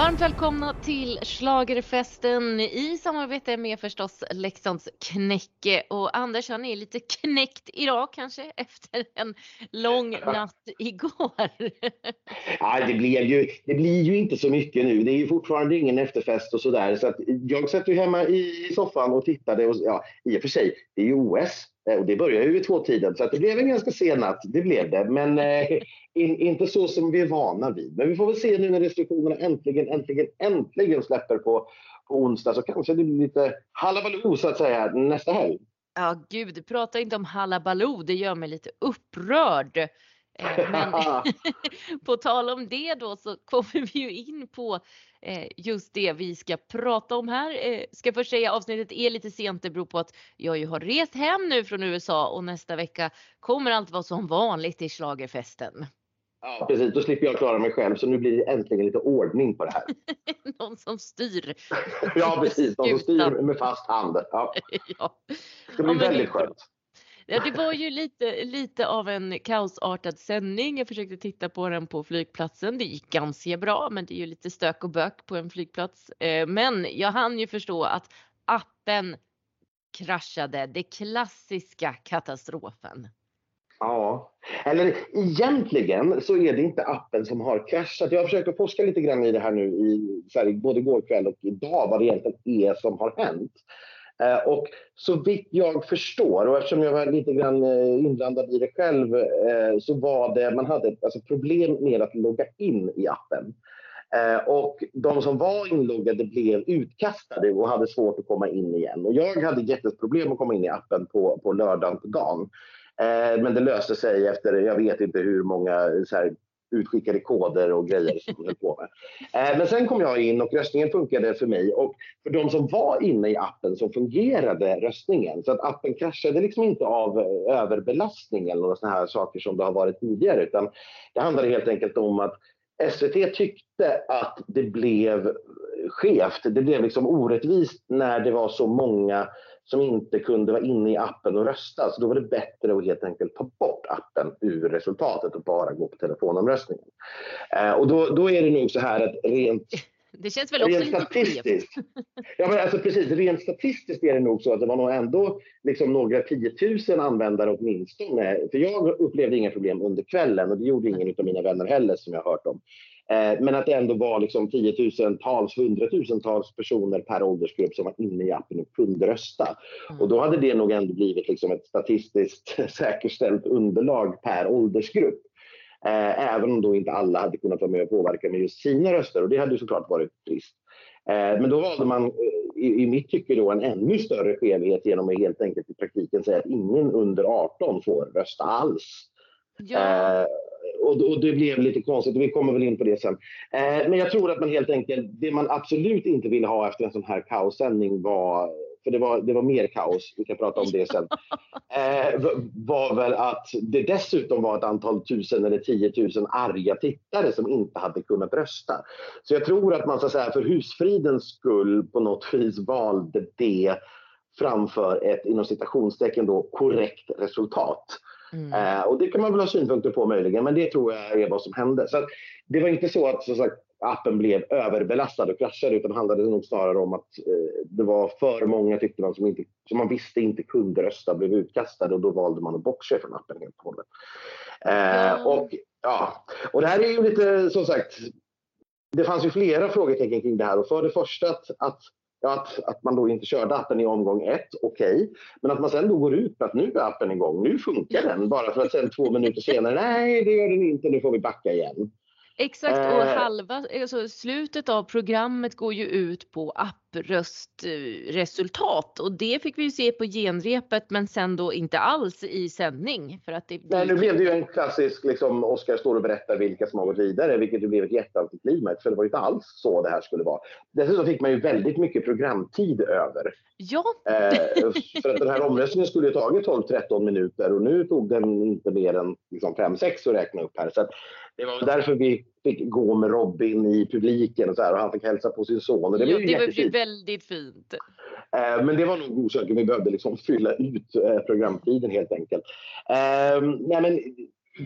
Varmt välkomna till Schlagerfesten i samarbete med förstås Leksands Knäcke. Och Anders han är lite knäckt idag kanske efter en lång natt igår. Ja, det, blev ju, det blir ju inte så mycket nu. Det är ju fortfarande ingen efterfest och sådär. Så jag satt ju hemma i soffan och tittade. Och, ja, I och för sig, det är ju OS Eh, och det började ju vid tvåtiden, så att det blev en ganska sen natt. Det blev det. Men eh, in, inte så som vi är vana vid. Men vi får väl se nu när restriktionerna äntligen, äntligen, äntligen släpper på, på onsdag så kanske det blir lite halabaloo så att säga nästa helg. Ja, gud, prata inte om halabaloo. Det gör mig lite upprörd. Eh, men på tal om det då så kommer vi ju in på eh, just det vi ska prata om här. Eh, ska först säga avsnittet är lite sent. Det beror på att jag ju har rest hem nu från USA och nästa vecka kommer allt vara som vanligt i slagerfesten. Ja, precis. Då slipper jag klara mig själv. Så nu blir det äntligen lite ordning på det här. Någon som styr. ja, precis. Någon som styr med fast hand. Ja. ja. Det blir ja, väldigt skönt. Ja, det var ju lite, lite av en kaosartad sändning. Jag försökte titta på den på flygplatsen. Det gick ganska bra, men det är ju lite stök och bök på en flygplats. Eh, men jag hann ju förstå att appen kraschade. Det klassiska katastrofen. Ja, eller egentligen så är det inte appen som har kraschat. Jag har försökt att forska lite grann i det här nu i både igår kväll och idag vad det egentligen är som har hänt. Eh, och så vitt jag förstår, och eftersom jag var lite grann eh, inblandad i det själv, eh, så var det, man hade alltså problem med att logga in i appen. Och de som var inloggade blev utkastade och hade svårt att komma in igen. Och jag hade jätteproblem att komma in i appen på, på lördagen på dagen. Men det löste sig efter, jag vet inte hur många så här, utskickade koder och grejer som de höll på med. Eh, men sen kom jag in och röstningen funkade för mig och för de som var inne i appen så fungerade röstningen. Så att appen kraschade liksom inte av eh, överbelastning eller några sådana här saker som det har varit tidigare utan det handlade helt enkelt om att SVT tyckte att det blev skevt. Det blev liksom orättvist när det var så många som inte kunde vara inne i appen och rösta. Så då var det bättre att helt enkelt ta bort appen ur resultatet och bara gå på telefonomröstningen. Eh, och då, då är det nog så här att rent det känns väl också rent lite statistiskt. ja, men alltså precis. Rent statistiskt är det nog så att det var nog ändå liksom några tiotusen användare åtminstone. För jag upplevde inga problem under kvällen och det gjorde ingen av mina vänner heller som jag hört om. Eh, men att det ändå var liksom tiotusentals, hundratusentals personer per åldersgrupp som var inne i appen och kunde rösta. Mm. Och då hade det nog ändå blivit liksom ett statistiskt säkerställt underlag per åldersgrupp. Eh, även om då inte alla hade kunnat vara med och påverka med just sina röster och det hade såklart varit trist. Eh, men då valde man i, mitt tycke då en ännu större skevhet genom att helt enkelt i praktiken säga att ingen under 18 får rösta alls. Ja och, och, det blev lite konstigt och vi kommer väl in på det sen. Eh, men jag tror att man helt enkelt, det man absolut inte ville ha efter en sån här kaossändning var för det var, det var mer kaos, vi kan prata om det sen, eh, var väl att det dessutom var ett antal tusen eller tiotusen arga tittare som inte hade kunnat rösta. Så jag tror att man så att säga, för husfridens skull på något vis valde det framför ett inom citationstecken då korrekt resultat. Mm. Eh, och det kan man väl ha synpunkter på möjligen, men det tror jag är vad som hände. Så det var inte så att så sagt, appen blev överbelastad och kraschade utan handlade nog snarare om att eh, det var för många tyckte man som, inte, som man visste inte kunde rösta blev utkastade och då valde man att bortse från appen helt och hållet. Eh, och, ja. och det här är ju lite som sagt det fanns ju flera frågetecken kring det här och för det första att, att att, att man då inte körde appen i omgång ett, okej. Okay. Men att man sen då går ut med att nu är appen igång, nu funkar den. Bara för att sen två minuter senare, nej det gör den inte, nu får vi backa igen. Exakt och eh. halva, alltså slutet av programmet går ju ut på appröstresultat och det fick vi ju se på genrepet men sen då inte alls i sändning. För att det, Nej, nu blev det ju en klassisk liksom, Oscar står och berättar vilka som har gått vidare vilket ju blev ett jätteantiklimax för det var ju inte alls så det här skulle vara. Dessutom fick man ju väldigt mycket programtid över. Ja. Eh, för att den här omröstningen skulle ju tagit 12-13 minuter och nu tog den inte mer än liksom, 5-6 att räkna upp här. Så det var därför vi fick gå med Robin i publiken och, så här, och han fick hälsa på sin son. Och det, jo, det var ju väldigt fint. Eh, men det var nog orsaken. Vi behövde liksom fylla ut eh, programtiden helt enkelt. Eh, nej, men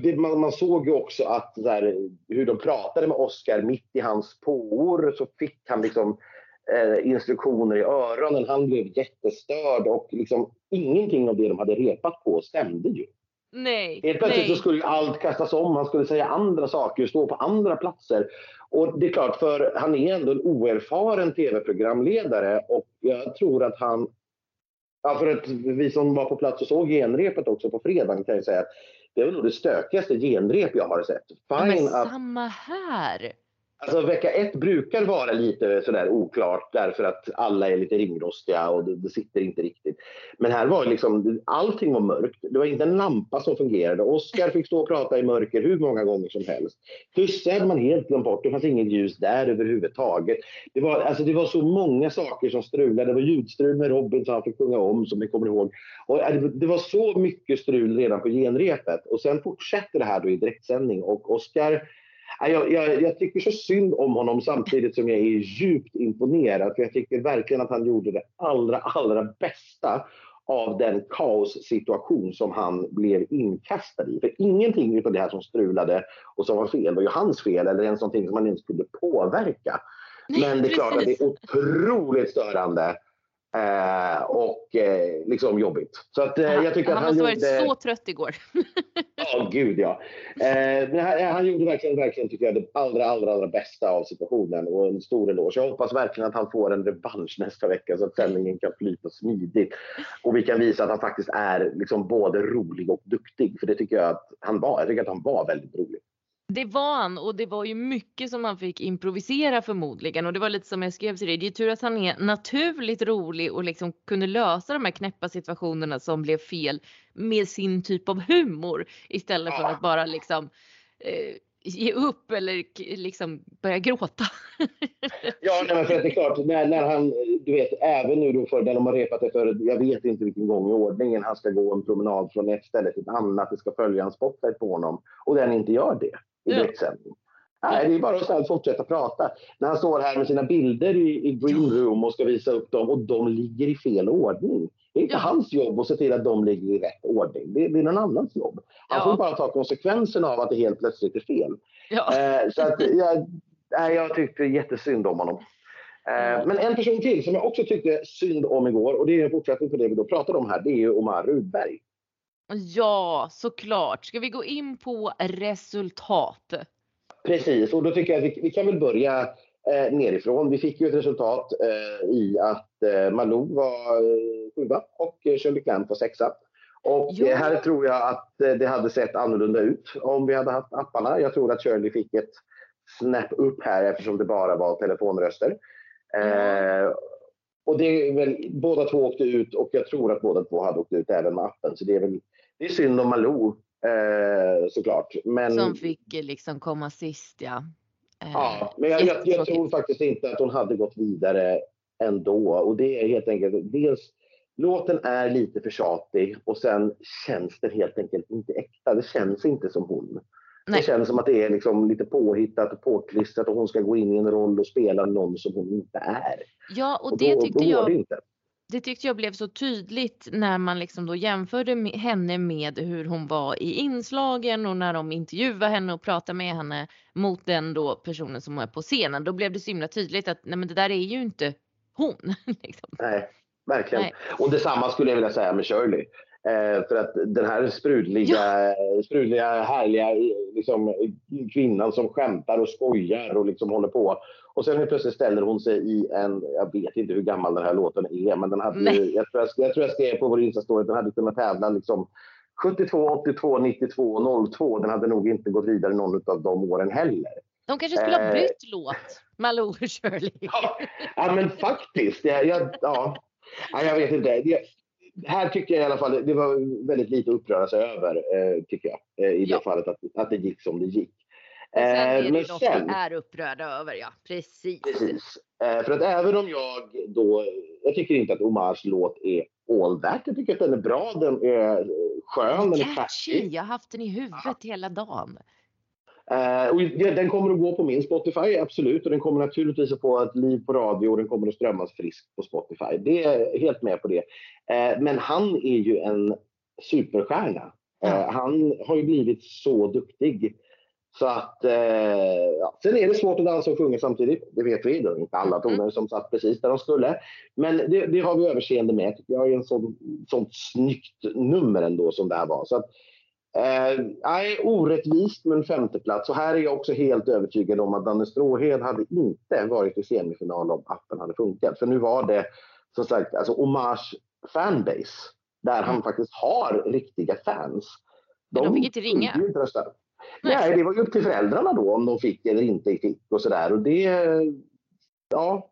det, man, man, såg ju också att där, hur de pratade med Oscar mitt i hans påor så fick han liksom eh, instruktioner i öronen. Han blev jättestörd och liksom ingenting av det de hade repat på stämde ju. Nej. Helt plötsligt nej. så skulle allt kastas om. Han skulle säga andra saker, stå på andra platser. Och det är klart, för han är ändå en oerfaren tv-programledare och jag tror att han Ja, för att vi som var på plats och såg genrepet också på fredagen kan jag säga att det är nog det stökigaste genrep jag har sett. Fine ja, att, samma här. Alltså vecka ett brukar vara lite sådär oklart därför att alla är lite ringrostiga och det, det, sitter inte riktigt. Men här var liksom, allting var mörkt. Det var inte en lampa som fungerade. Oskar fick stå och prata i mörker hur många gånger som helst. Tysse hade man helt glömt bort. Det fanns inget ljus där överhuvudtaget. Det var, alltså det var så många saker som strulade. Det var ljudstrul med Robin som han fick sjunga om som ni kommer ihåg. Och äh, det var så mycket strul redan på genrepet. Och sen fortsätter det här då i direktsändning och Oskar jag, jag, jag, tycker så synd om honom samtidigt som jag är djupt imponerad. För jag tycker verkligen att han gjorde det allra, allra bästa av den kaossituation som han blev inkastad i. För ingenting av det här som strulade och som var fel var ju hans fel eller ens någonting som han inte skulle påverka. Men det är klart att det är otroligt störande Eh, och eh, liksom jobbigt. Så att, eh, jag tycker han, att han, måste gjorde... varit så trött igår. Ja, oh, gud ja. Eh, han, han, gjorde verkligen, verkligen tycker jag, det allra, allra, allra bästa av situationen och en stor eloge. Jag hoppas verkligen att han får en revansch nästa vecka så att sändningen kan flyta smidigt och vi kan visa att han faktiskt är liksom både rolig och duktig. För det tycker jag att han var. Jag tycker att han var väldigt rolig. Det var han och det var ju mycket som han fick improvisera förmodligen och det var lite som jag skrev till dig. Det är tur att han är naturligt rolig och liksom kunde lösa de här knäppa situationerna som blev fel med sin typ av humor istället för att bara liksom eh, ge upp eller liksom börja gråta. ja, nej, men för att det är klart, när, när han, du vet, även nu då för när de har repat det för, jag vet inte vilken gång i ordningen han ska gå en promenad från ett ställe till ett annat, det ska följa en spotlight på honom och den inte gör det i direktsändning. Ja. Nej, det är bara att snällt fortsätta prata. När han står här med sina bilder i, i green room och ska visa upp dem och de ligger i fel ordning. Det är inte ja. hans jobb att se till att de ligger i rätt ordning. Det, det är någon annans jobb. Han ja. får bara ta konsekvenserna av att det helt plötsligt är fel. Ja. Eh, så att jag, jag tyckte jättesynd om honom. Eh, men en person till som jag också tyckte synd om igår och det är en fortsättning på det vi då pratade om här. Det är Omar Rudberg. Ja, såklart. Ska vi gå in på resultat? Precis, och då tycker jag att vi, vi kan väl börja eh, nerifrån. Vi fick ju ett resultat eh, i att eh, Malou var eh, sjua och eh, Shirley Clamp var sexa. Och. Eh, här tror jag att eh, det hade sett annorlunda ut om vi hade haft apparna. Jag tror att Shirley fick ett snap upp här eftersom det bara var telefonröster. Mm. och det är väl, båda två åkte ut och jag tror att båda två hade åkt ut även med appen. Så det är väl det är synd om Malou eh, såklart. Men... Som fick liksom komma sist ja. Eh, ja, men jag, jag, jag tror faktiskt inte att hon hade gått vidare ändå. Och det är helt enkelt dels låten är lite för tjatig och sen känns den helt enkelt inte äkta. Det känns inte som hon. Nej. Det känns som att det är liksom lite påhittat och påklistrat och hon ska gå in i en roll och spela någon som hon inte är. Ja, och, och det då, tyckte då jag. Det inte det tyckte jag blev så tydligt när man liksom då jämförde med henne med hur hon var i inslagen och när de intervjuade henne och pratade med henne mot den då personen som är på scenen. Då blev det så himla tydligt att nej men det där är ju inte hon. liksom. Nej, verkligen. Nej. Och detsamma skulle jag vilja säga med Shirley. Eh, för att den här sprudliga, ja. sprudliga härliga liksom, kvinnan som skämtar och skojar och liksom håller på. Och sen plötsligt ställer hon sig i en, jag vet inte hur gammal den här låten är, men den hade, jag, tror jag, jag tror jag skrev på vår Insta-story, den hade kunnat tävla liksom 72, 82, 92, 02. Den hade nog inte gått vidare någon av de åren heller. De kanske skulle ha eh. bytt eh, låt, Malou och Shirley. Ja, ja men faktiskt. Jag, jag, ja, jag vet inte. Jag, här tycker jag i alla fall det var väldigt lite att uppröra sig över, eh, tycker jag, eh, i ja. det fallet att, att det gick som det gick. Och sen är det eh, något sen, vi är upprörda över, ja. Precis. precis. Eh, för att även om jag då, jag tycker inte att Omars låt är all that. Jag tycker att den är bra, den är skön, den är catchy. Jag har haft den i huvudet ja. hela dagen. Uh, och den kommer att gå på min Spotify, absolut. Och den kommer naturligtvis att få ett liv på radio och den kommer att strömmas friskt på Spotify. Det är helt med på det. Men han är ju en superstjärna. Ja. Han har ju blivit så duktig. Så att, eh, ja. Sen är det svårt att dansa och sjunga samtidigt. Det vet vi. Det är inte alla toner som satt precis där de skulle. Men det, det har vi överseende med. Jag är en sån, sånt snyggt nummer ändå som det här var. Så att, eh, nej, orättvist med en femteplats. Och här är jag också helt övertygad om att Danne Stråhed hade inte varit i semifinal om appen hade funkat. För nu var det som sagt alltså Omars fanbase där han faktiskt har riktiga fans. De, de fick inte ringa. Inte rösta. Nej. Nej, det var ju upp till föräldrarna då om de fick eller inte fick och sådär. Och det, ja,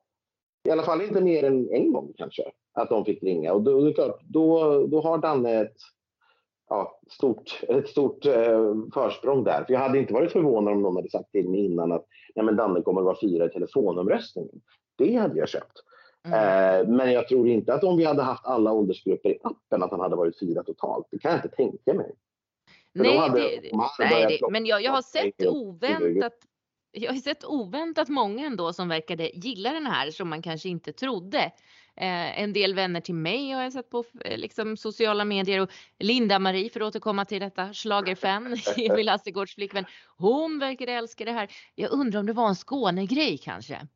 i alla fall inte mer än en gång kanske, att de fick ringa. Och då, det är klart, då, då har Danne ett, ja, stort, ett stort eh, försprång där. För jag hade inte varit förvånad om någon hade sagt till mig innan att Nej, men Danne kommer att vara fyra i telefonomröstningen. Det hade jag köpt. Mm. Eh, men jag tror inte att om vi hade haft alla åldersgrupper i appen att han hade varit fyra totalt. Det kan jag inte tänka mig. Nej, hade, det, nej det, men jag, jag har sett oväntat jag har sett oväntat många ändå som verkade gilla den här som man kanske inte trodde. Eh, en del vänner till mig har jag sett på eh, liksom, sociala medier och Linda-Marie för att återkomma till detta schlagerfan, Emil Hasselgårds flickvän. Hon verkade älska det här. Jag undrar om det var en Skånegrej kanske?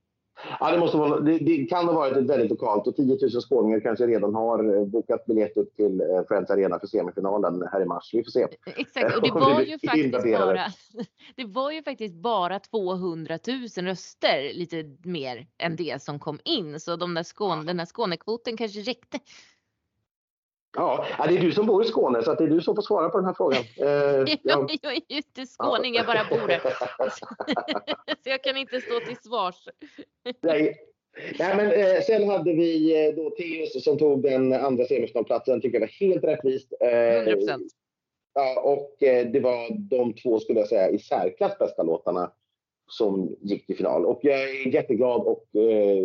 Ja, det, måste vara, det, det, kan ha varit ett väldigt lokalt och 10 000 skåningar kanske redan har eh, bokat biljett upp till eh, Friends Arena för semifinalen här i mars. Vi får se. Exakt, och det var ju faktiskt bara, det var ju faktiskt bara 200 000 röster, lite mer än det som kom in. Så de där Skåne, den där Skånekvoten kanske räckte. Ja, det är du som bor i Skåne så det är du som får svara på den här frågan. Eh, jag... jag är ju inte skåning, jag bara bor där. så jag kan inte stå till svars. Nej. Nej, men, eh, sen hade vi eh, då Teus som tog den andra semifinalplatsen. tycker jag var helt rättvist. Eh, 100%. Ja, och eh, det var de två, skulle jag säga, i särklass bästa låtarna som gick till final. Och jag är jätteglad och eh,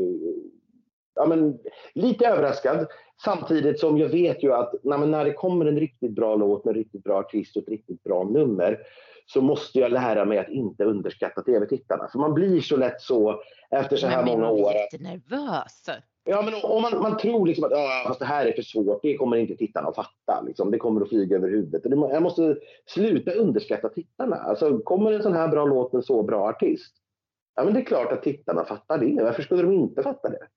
ja, men, lite överraskad. Samtidigt som jag vet ju att nej, när det kommer en riktigt bra låt med en riktigt bra artist och ett riktigt bra nummer så måste jag lära mig att inte underskatta tv-tittarna. För man blir så lätt så efter så här många år. Man blir lite nervös. Ja, men om man, man tror liksom att fast det här är för svårt, det kommer inte tittarna att fatta. Liksom. Det kommer att flyga över huvudet. Jag måste sluta underskatta tittarna. Alltså, kommer en sån här bra låt med en så bra artist, ja, men det är klart att tittarna fattar det. Varför skulle de inte fatta det?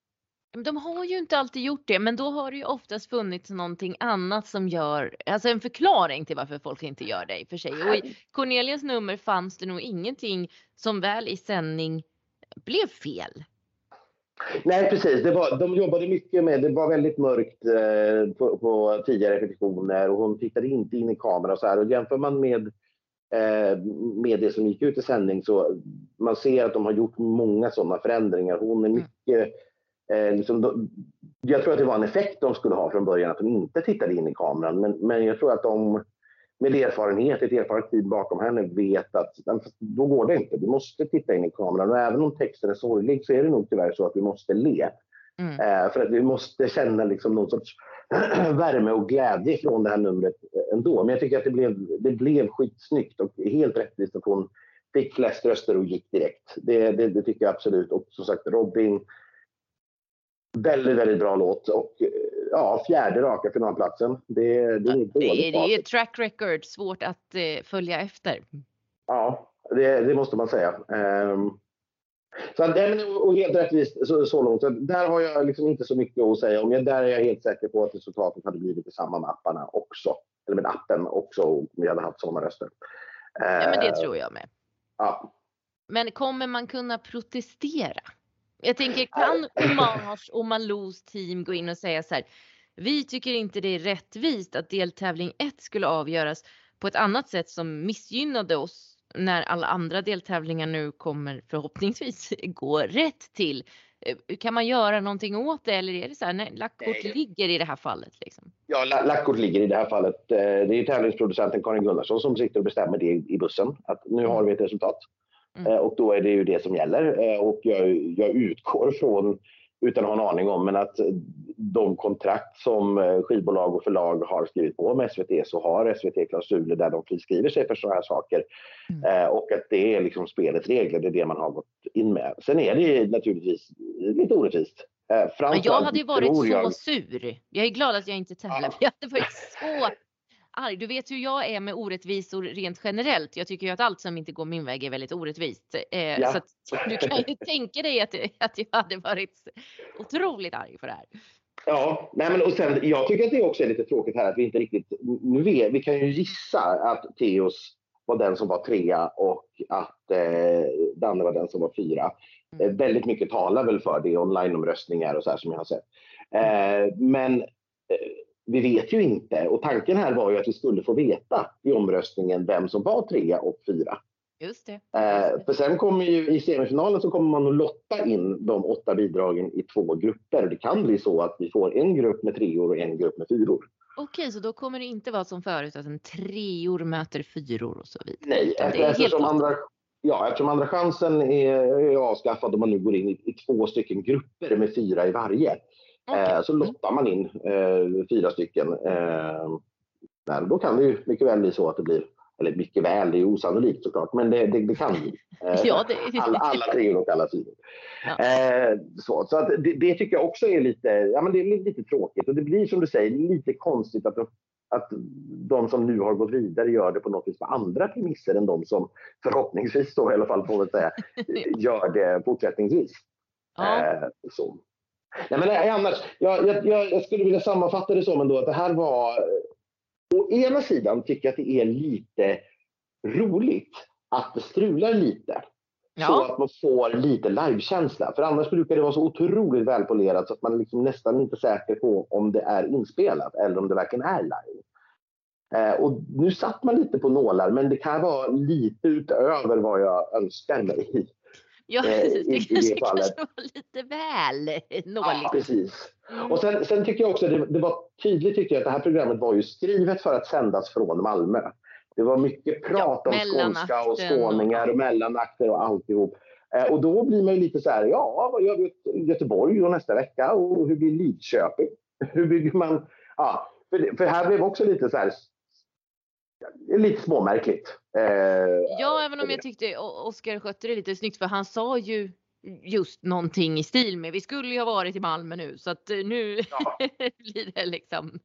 De har ju inte alltid gjort det, men då har det ju oftast funnits någonting annat som gör, alltså en förklaring till varför folk inte gör det i och för sig. Och i Cornelias nummer fanns det nog ingenting som väl i sändning blev fel. Nej precis, var, de jobbade mycket med, det var väldigt mörkt eh, på, på tidigare repetitioner och hon tittade inte in i kameran och så här. Och jämför man med, eh, med det som gick ut i sändning så man ser att de har gjort många sådana förändringar. Hon är mm. mycket mm Eh, liksom då, jag tror att det var en effekt de skulle ha från början, att de inte tittade in i kameran. Men, men jag tror att de med erfarenhet, ett erfaret team bakom henne vet att då går det inte. Du måste titta in i kameran. Och även om texten är sorglig så är det nog tyvärr så att vi måste le. Mm. Eh, för att vi måste känna liksom någon sorts värme och glädje från det här numret ändå. Men jag tycker att det blev, det blev skitsnyggt och helt rättvist att hon fick flest röster och gick direkt. Det, det, det tycker jag absolut. Och som sagt, Robin Väldigt, väldigt bra låt och ja, fjärde raka finalplatsen. Det, det är inte det, det är track record, svårt att eh, följa efter. Ja, det, det måste man säga. Um, så, och helt rättvist så, så långt. Så där har jag liksom inte så mycket att säga om. Jag, där är jag helt säker på att resultatet hade blivit detsamma med apparna också. Eller med appen också om vi hade haft sådana röster. Ja, men det ehm, tror jag med. Ja. Men kommer man kunna protestera? Jag tänker kan Omars och Malous team gå in och säga så här. Vi tycker inte det är rättvist att deltävling 1 skulle avgöras på ett annat sätt som missgynnade oss när alla andra deltävlingar nu kommer förhoppningsvis gå rätt till. Eh, kan man göra någonting åt det eller är det så här, nej, lackkort ligger i det här fallet? Liksom? Ja, lackkort ligger i det här fallet. Eh, det är tävlingsproducenten Karin Gunnarsson som sitter och bestämmer det i bussen. Att nu har vi ett resultat. Mm. Eh, och då är det ju det som gäller. Eh, och jag, jag utgår från, utan att ha en aning om, men att de kontrakt som eh, skivbolag och förlag har skrivit på med SVT så har SVT klausuler där de friskriver sig för sådana här saker. Mm. Och att det är liksom spelets regler, det är det man har gått in med. Sen är det naturligtvis lite orättvist. Men jag hade ju varit så jag... sur. Jag är glad att jag inte tävlar. Ja. Jag hade varit så arg. Du vet hur jag är med orättvisor rent generellt. Jag tycker ju att allt som inte går min väg är väldigt orättvist. Eh, ja. Så att du kan ju tänka dig att, att jag hade varit otroligt arg för det här. Ja, nej men och sen, jag tycker att det också är lite tråkigt här att vi inte riktigt... Nu vet, vi kan ju gissa att Teos var den som var trea och att eh, Danne var den som var fyra. Mm. Eh, väldigt mycket talar väl för det, onlineomröstningar och så här som jag har sett. Eh, men eh, vi vet ju inte och tanken här var ju att vi skulle få veta i omröstningen vem som var trea och fyra. Just det. Eh, för sen kommer ju i semifinalen så kommer man att lotta in de åtta bidragen i två grupper. Det kan bli så att vi får en grupp med treor och en grupp med fyror. Okej, så då kommer det inte vara som förut att en treor möter fyror och så vidare? Nej, eftersom, andra, ja, eftersom andra chansen är, är avskaffad och man nu går in i, i två stycken grupper med fyra i varje. Okay. Eh, så lottar man in eh, fyra stycken. Eh, då kan det ju mycket väl bli så att det blir eller mycket väl, det är osannolikt såklart, men det, det, det kan bli. Eh, ja, det... alla, alla tre och alla fyra. Ja. Eh, så så det, det, tycker jag också är lite, ja, men det är lite tråkigt och det blir som du säger lite konstigt att, att de som nu har gått vidare gör det på något vis på andra premisser än de som förhoppningsvis då i alla fall får säga gör det fortsättningsvis. Ja. Eh, så. Nej, men annars, jag, jag, jag, skulle vilja sammanfatta det som ändå att det här var Å ena sidan tycker jag att det är lite roligt att det strular lite. Ja. Så att man får lite livekänsla. För annars brukar det vara så otroligt välpolerat så att man liksom nästan inte är säker på om det är inspelat eller om det verkligen är live. Eh, och nu satt man lite på nålar men det kan vara lite utöver vad jag önskar mig. Ja, eh, det, det kanske, kanske var lite väl nåligt. Ja, precis. Och sen, sen tycker jag också det, det var tydligt tycker jag att det här programmet var ju skrivet för att sändas från Malmö. Det var mycket prat ja, om skånska och skåningar och mellanakter och alltihop. Eh, och då blir man ju lite så här, ja, vad gör vi i Göteborg och nästa vecka och hur blir Lidköping? Hur bygger man? Ja, för, för här blev också lite så här, lite småmärkligt. Eh, ja, även om jag tyckte Oskar skötte det lite snyggt för han sa ju just någonting i stil med vi skulle ju ha varit i Malmö nu så att eh, nu ja. blir det liksom.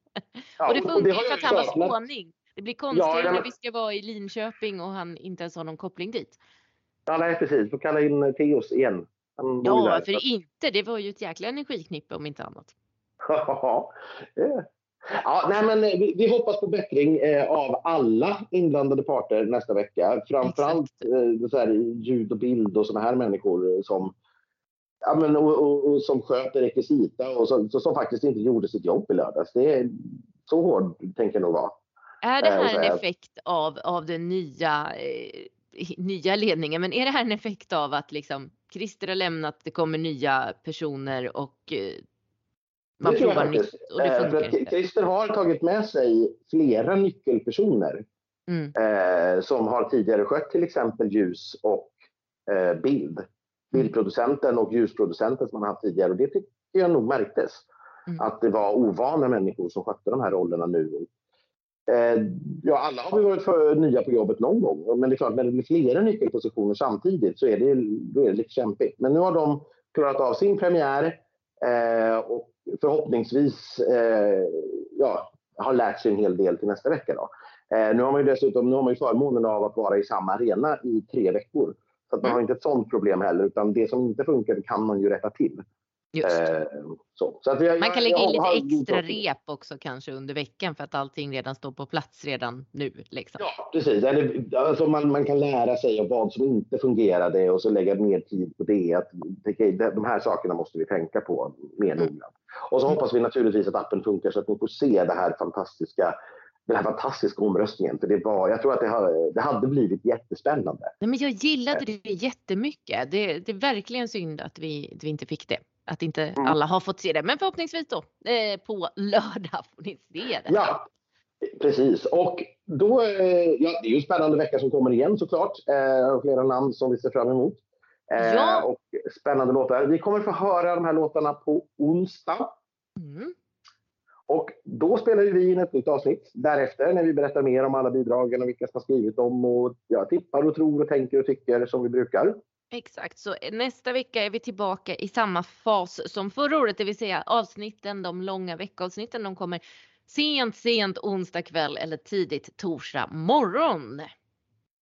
Ja, och det funkar för att han var skåning. Det blir konstigare ja, när vi ska vara i Linköping och han inte ens har någon koppling dit. Ja, nej precis. Får kalla in Theos igen. ja, varför inte? Det var ju ett jäkla energiknippe om inte annat. Ja, Ja, nej, men eh, vi, vi hoppas på bättring eh, av alla inblandade parter nästa vecka. Framförallt eh, så här, ljud och bild och sådana här människor som, ja, men, och, och, och som sköter rekvisita och så, så, som faktiskt inte gjorde sitt jobb i lördags. Det är, så hård tänker jag nog vara. Är det här eh, en effekt av, av den nya, eh, nya ledningen? Men är det här en effekt av att liksom Christer har lämnat, det kommer nya personer och eh, man provar nytt och det eh, funkar inte. Christer har tagit med sig flera nyckelpersoner mm. eh, som har tidigare skött till exempel ljus och eh, bild. Mm. Bildproducenten och ljusproducenten som han haft tidigare och det tycker jag nog märktes. Mm. Att det var ovana människor som skötte de här rollerna nu. Eh, ja, alla har vi varit för nya på jobbet någon gång, men det är klart, när det blir flera nyckelpositioner samtidigt så är det, då är det lite kämpigt. Men nu har de klarat av sin premiär eh, och förhoppningsvis eh, ja, har lärt sig en hel del till nästa vecka. Då. Eh, nu har man ju dessutom nu har man ju förmånen av att vara i samma arena i tre veckor. Så man mm. har inte ett sådant problem heller, utan det som inte funkar kan man ju rätta till. Eh, så. Så jag, man kan lägga in lite extra rep också kanske under veckan för att allting redan står på plats redan nu. Liksom. Ja, precis. Alltså man, man kan lära sig av vad som inte fungerade och så lägga mer tid på det. Att, de här sakerna måste vi tänka på mer mm. noggrant. Och så mm. hoppas vi naturligtvis att appen funkar så att ni får se det här fantastiska den här fantastiska omröstningen. För det var, jag tror att det, har, det hade blivit jättespännande. Nej, men jag gillade det jättemycket. Det, det är verkligen synd att vi, att vi inte fick det. Att inte mm. alla har fått se det. Men förhoppningsvis då eh, på lördag får ni se det. Ja, precis. Och då, eh, ja, det är ju en spännande vecka som kommer igen såklart. Eh, flera namn som vi ser fram emot. Eh, ja. Och spännande låtar. Vi kommer få höra de här låtarna på onsdag. Mm. Och då spelar vi in ett nytt avsnitt därefter när vi berättar mer om alla bidragen och vilka som har skrivit dem och ja, tippar och tror och tänker och tycker som vi brukar. Exakt, så nästa vecka är vi tillbaka i samma fas som förra året, det vill säga avsnitten, de långa veckavsnitten, de kommer sent, sent onsdag kväll eller tidigt torsdag morgon.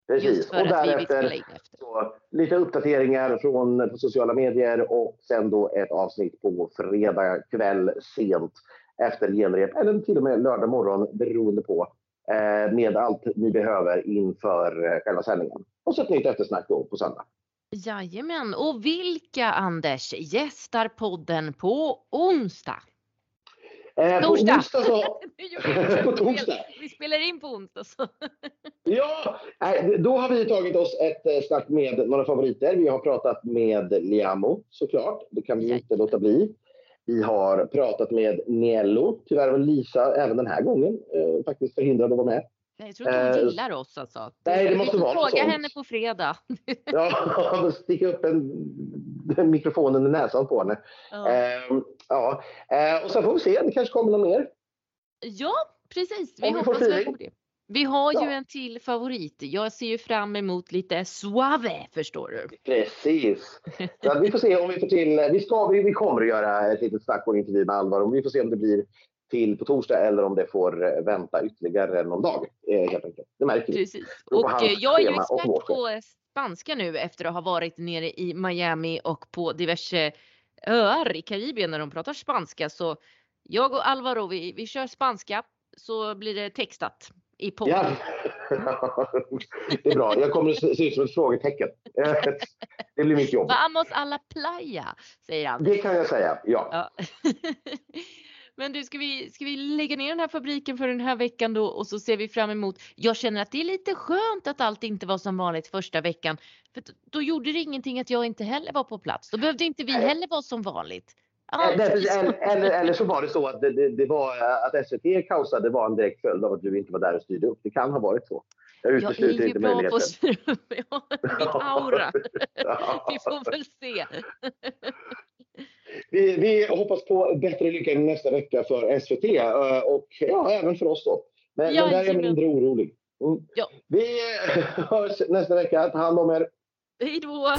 Precis. Och därefter. Så, lite uppdateringar från på sociala medier och sen då ett avsnitt på fredag kväll sent efter genrep eller till och med lördag morgon beroende på eh, med allt ni behöver inför eh, själva sändningen. Och så ett nytt eftersnack då på söndag. Jajamän, och vilka Anders gästar podden på onsdag? Eh, på onsdag så... på torsdag. Vi spelar in på onsdag så. ja, då har vi tagit oss ett eh, snack med några favoriter. Vi har pratat med Liamo såklart. Det kan vi inte låta bli. Vi har pratat med Niello. Tyvärr var Lisa även den här gången eh, faktiskt förhindrad att vara med. Jag tror inte hon eh, gillar oss alltså. Nej, det måste vara Fråga sånt. henne på fredag. ja, sticka upp en, mikrofon under näsan på henne. Ja. Eh, ja. Eh, och sen får vi se, det kanske kommer något mer. Ja, precis. Vi Om hoppas väl på det. Vi har ja. ju en till favorit. Jag ser ju fram emot lite suave, förstår du. Precis. Så vi får se om vi får till... Vi, ska, vi, vi kommer att göra ett litet snack och intervju med Alvar. Vi får se om det blir till på torsdag eller om det får eh, vänta ytterligare någon dag. Eh, helt enkelt. Det märker vi. Precis. Och eh, jag är ju expert på spanska nu efter att ha varit nere i Miami och på diverse öar i Karibien när de pratar spanska. Så jag och Alvaro, vi, vi kör spanska så blir det textat i podden. Ja. det är bra. Jag kommer att se ut som ett frågetecken. Det blir mitt jobb. Vamos a la playa, säger han. Det kan jag säga, ja. ja. Men du, ska vi, ska vi lägga ner den här fabriken för den här veckan då och så ser vi fram emot. Jag känner att det är lite skönt att allt inte var som vanligt första veckan. För då gjorde det ingenting att jag inte heller var på plats. Då behövde inte vi heller vara som vanligt. Ah, eller, eller, eller, så var det så att det, det, det, var att SVT kaosade var en direkt följd av att du inte var där och styrde upp. Det kan ha varit så. Jag utesluter inte möjligheten. Jag är ju bra på att styra upp. Min aura. vi får väl se. vi, vi hoppas på bättre lycka nästa vecka för SVT eh, och ja, även för oss då. Men, ja, men där är jag mindre orolig. Mm. Ja. Vi hörs nästa vecka. Ta hand om er. Hej då!